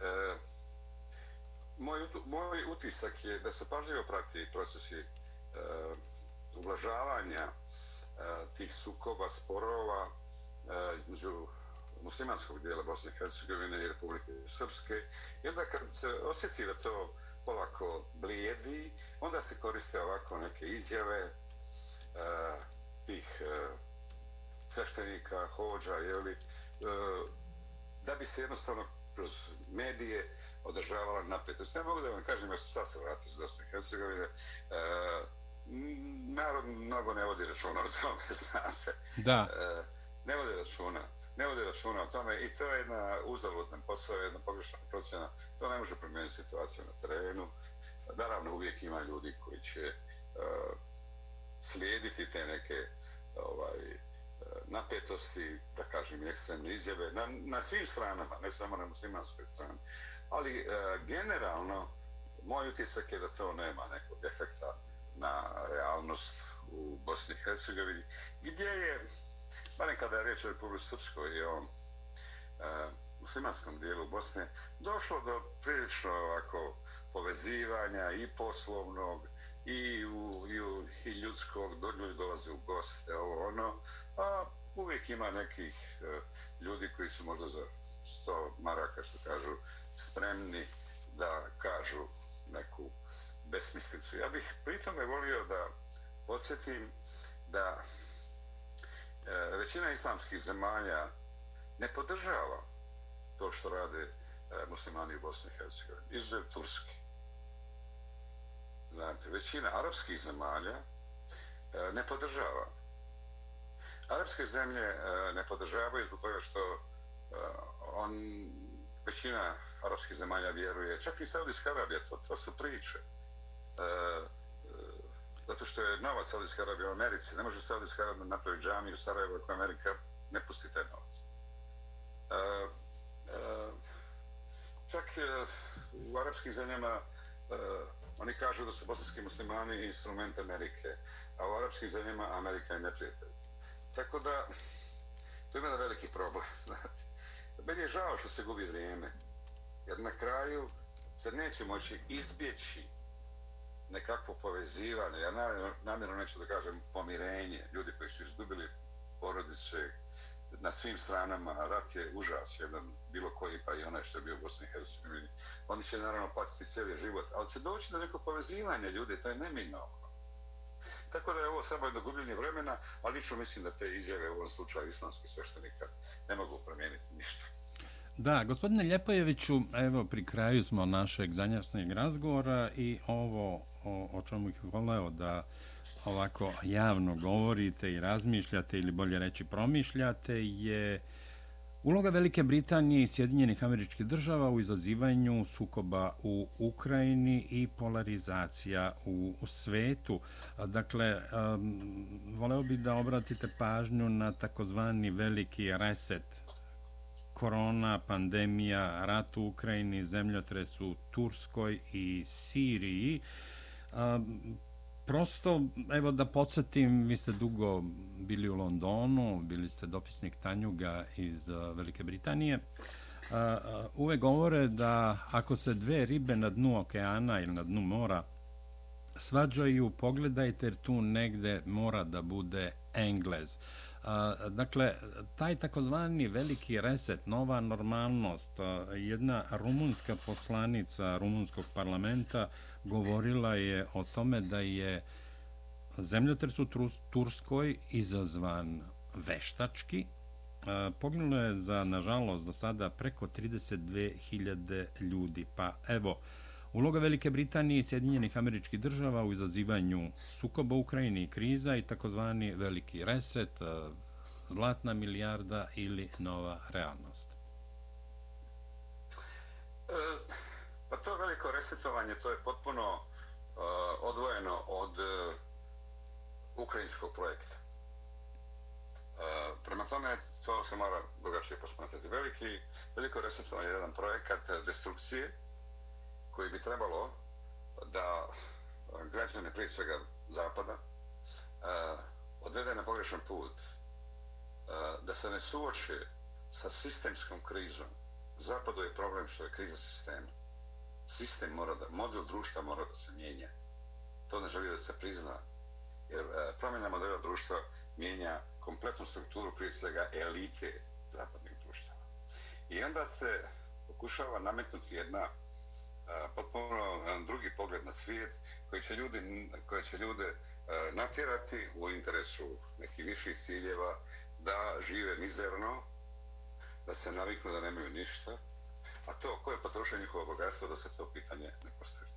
E, moj, moj utisak je da se pažljivo prati procesi Eh, ublažavanja eh, tih sukoba, sporova eh, između muslimanskog dijela Bosne i Hercegovine i Republike Srpske. I onda kad se osjeti da to polako blijedi, onda se koriste ovako neke izjave tih sveštenika, hođa, jeli, da bi se jednostavno kroz medije održavala napetost. Ja mogu da vam kažem, ja sam sad se vratio iz Bosne i Hercegovine, narod mnogo ne vodi računa o tome, znate. Da. E, ne vodi računa. Ne vodi računa o tome i to je jedna uzaludna posao, jedna pogrešna procjena. To ne može promijeniti situaciju na terenu. Naravno, uvijek ima ljudi koji će uh, slijediti te neke ovaj, e, napetosti, da kažem, ekstremne izjave na, na svim stranama, ne samo na muslimanskoj strani. Ali uh, generalno, moj utisak je da to nema nekog efekta na realnost u Bosni i Hercegovini, gdje je, barem kada je reč o Republike Srpskoj i o e, muslimanskom dijelu Bosne, došlo do prilično ovako povezivanja i poslovnog i, u, i, u, i ljudskog, do ljudi dolaze u goste, ovo ono, a uvijek ima nekih e, ljudi koji su možda za 100 maraka, što kažu, spremni da kažu neku besmislicu. Ja bih pritome volio da podsjetim da e, većina islamskih zemalja ne podržava to što rade e, muslimani u Bosni i Hercegovini. Izuzev Turski. Znate, većina arapskih zemalja e, ne podržava. Arapske zemlje e, ne podržavaju zbog toga što e, on, većina arapskih zemalja vjeruje, čak i Saudijska Arabija, to, to su priče. E, e, zato što je nova Saudijska Arabija u Americi. Ne može Saudijska Arabija napraviti džami u Sarajevo ako Amerika ne pusti taj novac. E, e, čak e, u arapskim zemljama e, oni kažu da su bosanski muslimani instrument Amerike, a u arapskim zemljama Amerika je neprijatelj. Tako da, to ima da veliki problem. Znate. Meni je žao što se gubi vrijeme, jer na kraju se neće moći izbjeći nekakvo povezivanje, ja namjerno neću da kažem pomirenje, ljudi koji su izgubili porodice na svim stranama, rat je užas, jedan bilo koji, pa i onaj što je bio u Bosni i Hercegovini, oni će naravno platiti cijeli život, ali će doći do neko povezivanje ljudi, to je neminovno. Tako da je ovo samo jedno gubljenje vremena, ali lično mislim da te izjave u ovom slučaju islamskih sveštenika ne mogu promijeniti ništa. Da, gospodine Ljepojeviću, evo pri kraju smo našeg danjašnjeg razgovora i ovo o, o čemu ih voleo da ovako javno govorite i razmišljate ili bolje reći promišljate je uloga Velike Britanije i Sjedinjenih američkih država u izazivanju sukoba u Ukrajini i polarizacija u, u svetu. Dakle, um, voleo bih da obratite pažnju na takozvani veliki reset korona, pandemija, rat u Ukrajini, zemljotres u Turskoj i Siriji. A, prosto, evo da podsjetim, vi ste dugo bili u Londonu, bili ste dopisnik Tanjuga iz Velike Britanije. A, uve govore da ako se dve ribe na dnu okeana ili na dnu mora svađaju, pogledajte jer tu negde mora da bude Englez. Dakle, taj takozvani veliki reset, nova normalnost, jedna rumunska poslanica rumunskog parlamenta govorila je o tome da je zemljotres u Turskoj izazvan veštački. E, poginulo je za, nažalost, do sada preko 32.000 ljudi. Pa evo, Uloga Velike Britanije i Sjedinjenih američkih država u izazivanju sukoba u Ukrajini i kriza i takozvani veliki reset, e, zlatna milijarda ili nova realnost? E, pa to veliko resetovanje, to je potpuno uh, odvojeno od uh, ukrajinskog projekta. Uh, prema tome, to se mora drugačije posmatrati. Veliki, veliko resetovanje je jedan projekat uh, destrukcije, koji bi trebalo da uh, građane prije svega zapada uh, odvede na pogrešan put, uh, da se ne suoče sa sistemskom krizom. Zapadu je problem što je kriza sistema. Sistem mora da, model društva mora da se mijenja. To ne želi da se prizna. Jer e, promjena modela društva mijenja kompletnu strukturu prije svega elite zapadnih društava. I onda se pokušava nametnuti jedna e, potpuno e, drugi pogled na svijet koji će ljudi koji će ljude natjerati u interesu nekih viših ciljeva da žive mizerno da se naviknu da nemaju ništa a to ko je potrošio njihovo bogatstvo da se to pitanje ne postavi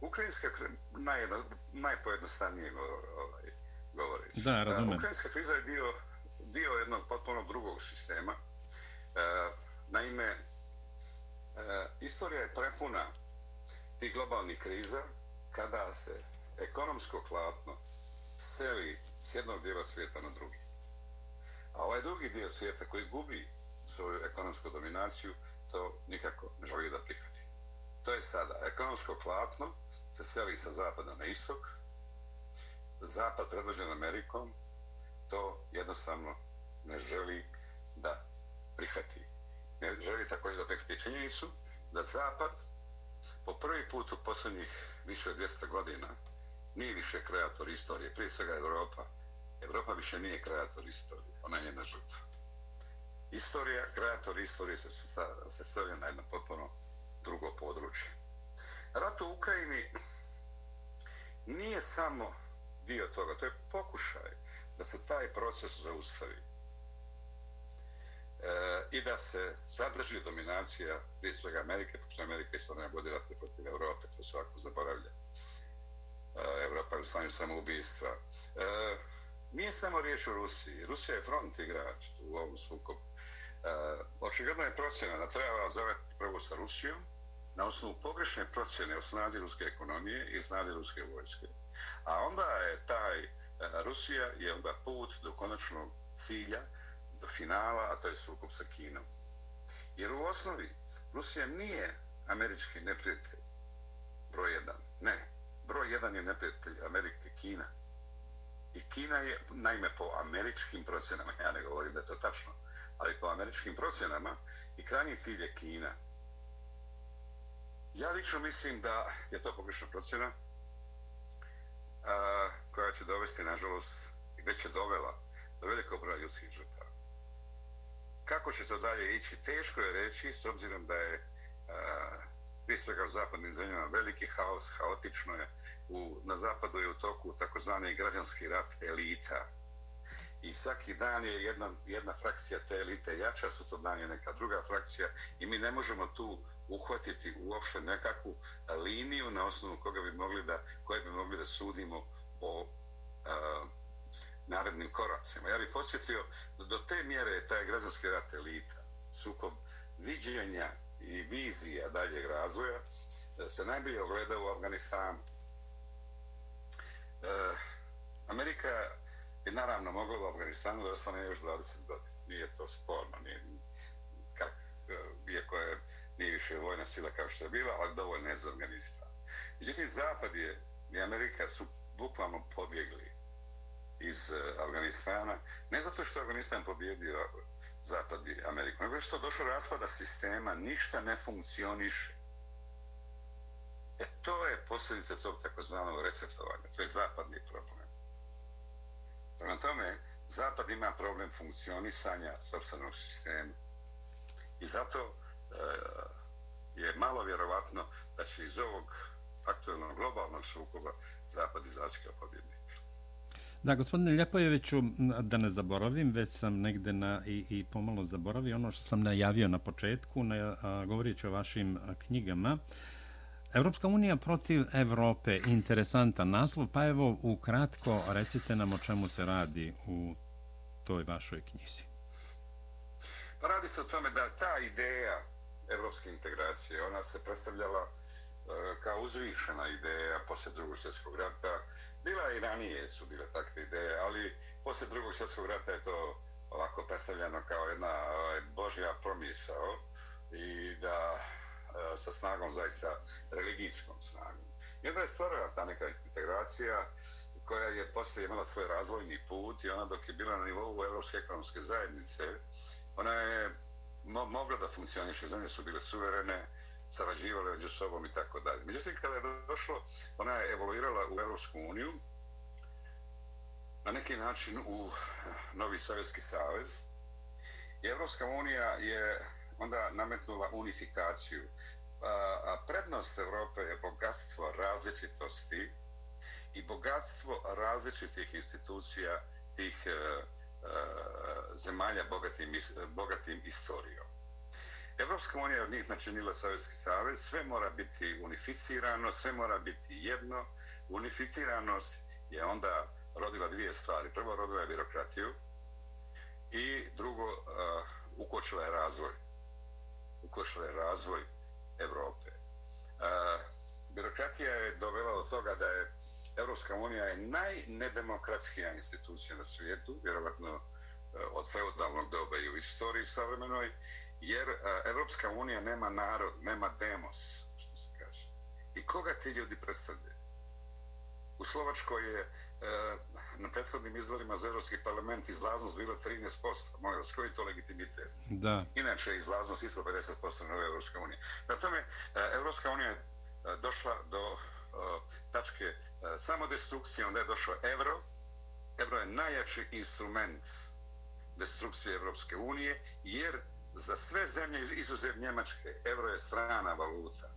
Ukrajinska naj, najpojednostavnije ovaj, govoreći. Da, razumem. Ukrajinska kriza je dio, dio jednog potpuno drugog sistema. E, naime, E, istorija je prepuna tih globalnih kriza kada se ekonomsko klatno seli s jednog dijela svijeta na drugi. A ovaj drugi dio svijeta koji gubi svoju ekonomsku dominaciju, to nikako ne želi da prihvati. To je sada. Ekonomsko klatno se seli sa zapada na istok. Zapad predvođen Amerikom to jednostavno ne želi da prihvati ne želi također da prihvati činjenicu da Zapad po prvi put u posljednjih više od 200 godina nije više kreator istorije, prije svega Evropa. Evropa više nije kreator istorije, ona je njena žrtva. Istorija, kreator istorije se, se, se selio na jedno potpuno drugo područje. Rat u Ukrajini nije samo dio toga, to je pokušaj da se taj proces zaustavi e, i da se zadrži dominacija prije svega Amerike, pošto Amerika isto ne vodi rate protiv Evrope, to svako zaboravlja. E, Evropa je u stanju samoubistva. E, nije samo riječ o Rusiji. Rusija je front igrač u ovom sukobu. Eh, e, očigledno je procjena da treba zavetiti prvo sa Rusijom, na osnovu pogrešne procjene o snazi ruske ekonomije i snazi ruske vojske. A onda je taj eh, Rusija je onda put do konačnog cilja, do finala, a to je sukob sa Kinom. Jer u osnovi Rusija nije američki neprijatelj broj jedan. Ne, broj jedan je neprijatelj Amerike, Kina. I Kina je, naime, po američkim procenama, ja ne govorim da je to tačno, ali po američkim procjenama i krajnji cilj je Kina. Ja lično mislim da je to pogrešna procjena a, koja će dovesti, nažalost, i već je dovela do velikog broja ljudskih žrtava. Kako će to dalje ići, teško je reći, s obzirom da je prije svega u zapadnim zemljama veliki haos, haotično je. U, na zapadu je u toku takozvani građanski rat elita. I svaki dan je jedna, jedna frakcija te elite jača, su to dan je neka druga frakcija i mi ne možemo tu uhvatiti uopšte nekakvu liniju na osnovu koga bi mogli da, koje bi mogli da sudimo o a, narednim koracima. Ja bih posjetio da do te mjere je taj građanski rat elita, sukob viđenja i vizija daljeg razvoja, e, se najbolje ogleda u Afganistanu. E, Amerika I naravno moglo u Afganistanu da ostane još 20 godina. Nije to sporno, nije, kak, eh, iako je nije više vojna sila kao što je bila, ali dovoljno je za Afganistan. Međutim, Zapad je i Amerika su bukvalno pobjegli iz eh, Afganistana, ne zato što je Afganistan pobjedio Zapad i Ameriku, nego što došlo raspada sistema, ništa ne funkcioniše. E to je posljedica tog takozvanog resetovanja, to je zapadni problem. Prema tome, Zapad ima problem funkcionisanja sobstvenog sistema. I zato e, je malo vjerovatno da će iz ovog aktualnog globalnog sukoba Zapad izaći kao pobjednik. Da, gospodine Ljepojeviću, da ne zaboravim, već sam negde na, i, i pomalo zaboravio ono što sam najavio na početku, na, a, govorići o vašim knjigama. Evropska unija protiv Evrope, interesantan naslov, pa evo ukratko recite nam o čemu se radi u toj vašoj knjizi. Pa radi se o tome da ta ideja evropske integracije, ona se predstavljala e, kao uzvišena ideja poslije drugog svjetskog rata. Bila i ranije su bile takve ideje, ali poslije drugog svjetskog rata je to ovako predstavljeno kao jedna e, božja promisao i da sa snagom zaista religijskom snagom. I onda je stvarala ta neka integracija koja je poslije imala svoj razvojni put i ona dok je bila na nivou Evropske ekonomske zajednice, ona je mo mogla da funkcioniše, zemlje su bile suverene, sarađivale među sobom i tako dalje. Međutim, kada je došlo, ona je evoluirala u Evropsku uniju, na neki način u Novi Sovjetski savez. I Evropska unija je onda nametnula unifikaciju. A prednost Evrope je bogatstvo različitosti i bogatstvo različitih institucija tih a, a, zemalja bogatim, bogatim istorijom. Evropska unija od njih načinila Sovjetski savez, sve mora biti unificirano, sve mora biti jedno. Unificiranost je onda rodila dvije stvari. Prvo, rodila je birokratiju i drugo, uh, ukočila je razvoj. Ukočila je razvoj Evrope. A, birokracija je dovela do toga da je Evropska unija je najnedemokratskija institucija na svijetu, vjerovatno e, od feudalnog doba i u istoriji savremenoj, jer e, Evropska unija nema narod, nema demos, što se kaže. I koga ti ljudi predstavljaju? U Slovačkoj je na prethodnim izvorima za Evropski parlament izlaznost bila 13%. Molim vas, koji je to legitimitet? Da. Inače, izlaznost ispod 50% na Evropska unija. Na tome, Evropska unija je došla do uh, tačke uh, samodestrukcije, onda je došao Evro. Evro je najjači instrument destrukcije Evropske unije, jer za sve zemlje izuzev Njemačke, evro je strana valuta.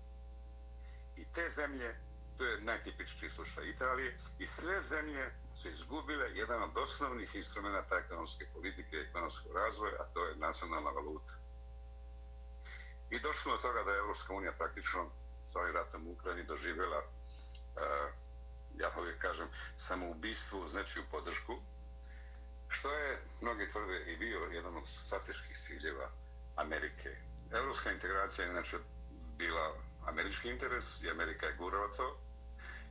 I te zemlje, to je najtipičniji slušaj Italije, i sve zemlje su izgubile jedan od osnovnih instrumenta ekonomske politike i ekonomskog razvoja, a to je nacionalna valuta. I došlo od toga da je Evropska unija praktično sa ovim ratom u Ukrajini doživjela, uh, ja uvijek kažem, samoubistvo znači u podršku, što je, mnogi tvrde, i bio jedan od strateških ciljeva Amerike. Evropska integracija je inače bila američki interes i Amerika je gurala to.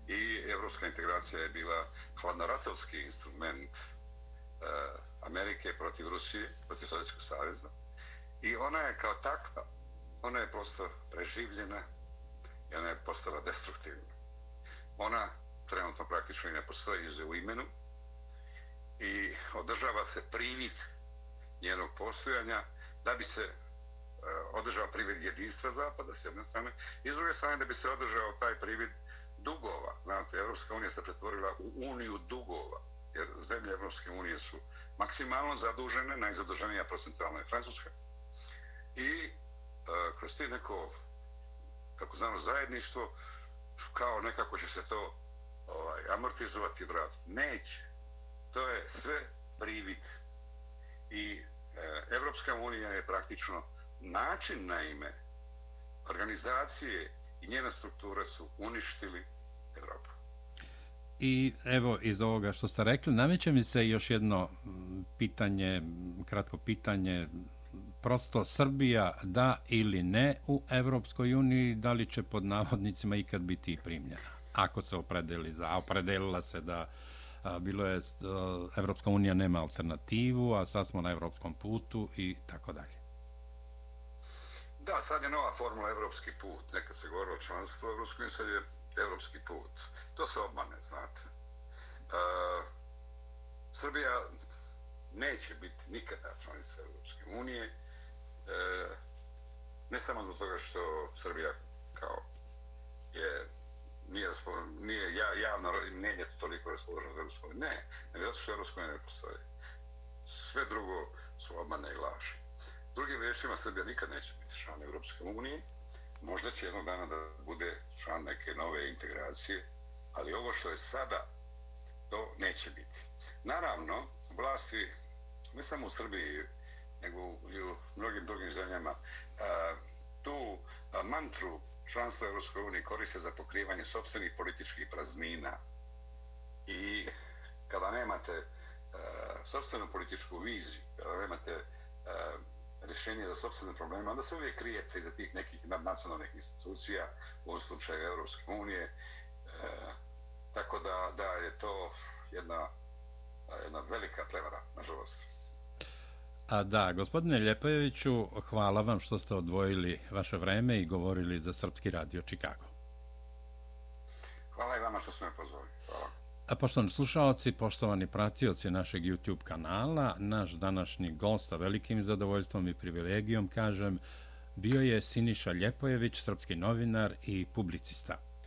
I evropska integracija je bila hladnoratovski instrument uh, Amerike protiv Rusije, protiv Sovjetskog savjeza. I ona je kao takva, ona je prosto preživljena i ona je postala destruktivna. Ona trenutno praktično i ne postoji ize u imenu i održava se privid njenog postojanja da bi se eh, održao privid jedinstva Zapada s jedne strane i s druge strane da bi se održao taj privid dugova. Znate, Evropska unija se pretvorila u uniju dugova jer zemlje Evropske unije su maksimalno zadužene, najzaduženija procentualna je Francuska i e, kroz ti neko kako znamo zajedništvo kao nekako će se to ovaj, amortizovati vrat. Neće. To je sve privid. I E, Evropska unija je praktično način na ime organizacije i njena struktura su uništili Evropu. I evo, iz ovoga što ste rekli, nameće mi se još jedno pitanje, kratko pitanje, prosto Srbija da ili ne u Evropskoj uniji, da li će pod navodnicima ikad biti primljena? Ako se opredeli za, opredelila se da a, bilo je, a, Evropska unija nema alternativu, a sad smo na evropskom putu i tako dalje. Da, sad je nova formula evropski put. Neka se govori o članstvu Evropskoj uniji, sad je evropski put. To se obmane, znate. Uh, Srbija neće biti nikada članica Evropske unije. e, ne samo zbog toga što Srbija kao je nije, nije ja, javno mnenje toliko raspoloženo za Evropsku uniju. Ne, nego zato što Evropska unija ne postoji. Sve drugo su obmane i laži. Drugim riječima, Srbija nikad neće biti član Evropske unije. Možda će jednog dana da bude član neke nove integracije, ali ovo što je sada, to neće biti. Naravno, vlasti, ne samo u Srbiji, nego i u mnogim drugim zemljama, e, tu e, mantru članstva Europskoj uniji koriste za pokrivanje sobstvenih političkih praznina. I kada nemate e, sobstvenu političku viziju, kada nemate rješenje za sobstvene probleme, onda se uvijek krijete iza tih nekih nacionalnih institucija, u ovom slučaju Evropske unije. E, tako da, da je to jedna, jedna velika prevara, nažalost. A da, gospodine Ljepojeviću, hvala vam što ste odvojili vaše vreme i govorili za Srpski radio Čikago. Hvala i vama što ste me pozvali. Hvala. A poštovani slušalci, poštovani pratioci našeg YouTube kanala, naš današnji gost sa velikim zadovoljstvom i privilegijom, kažem, bio je Siniša Ljepojević, srpski novinar i publicista.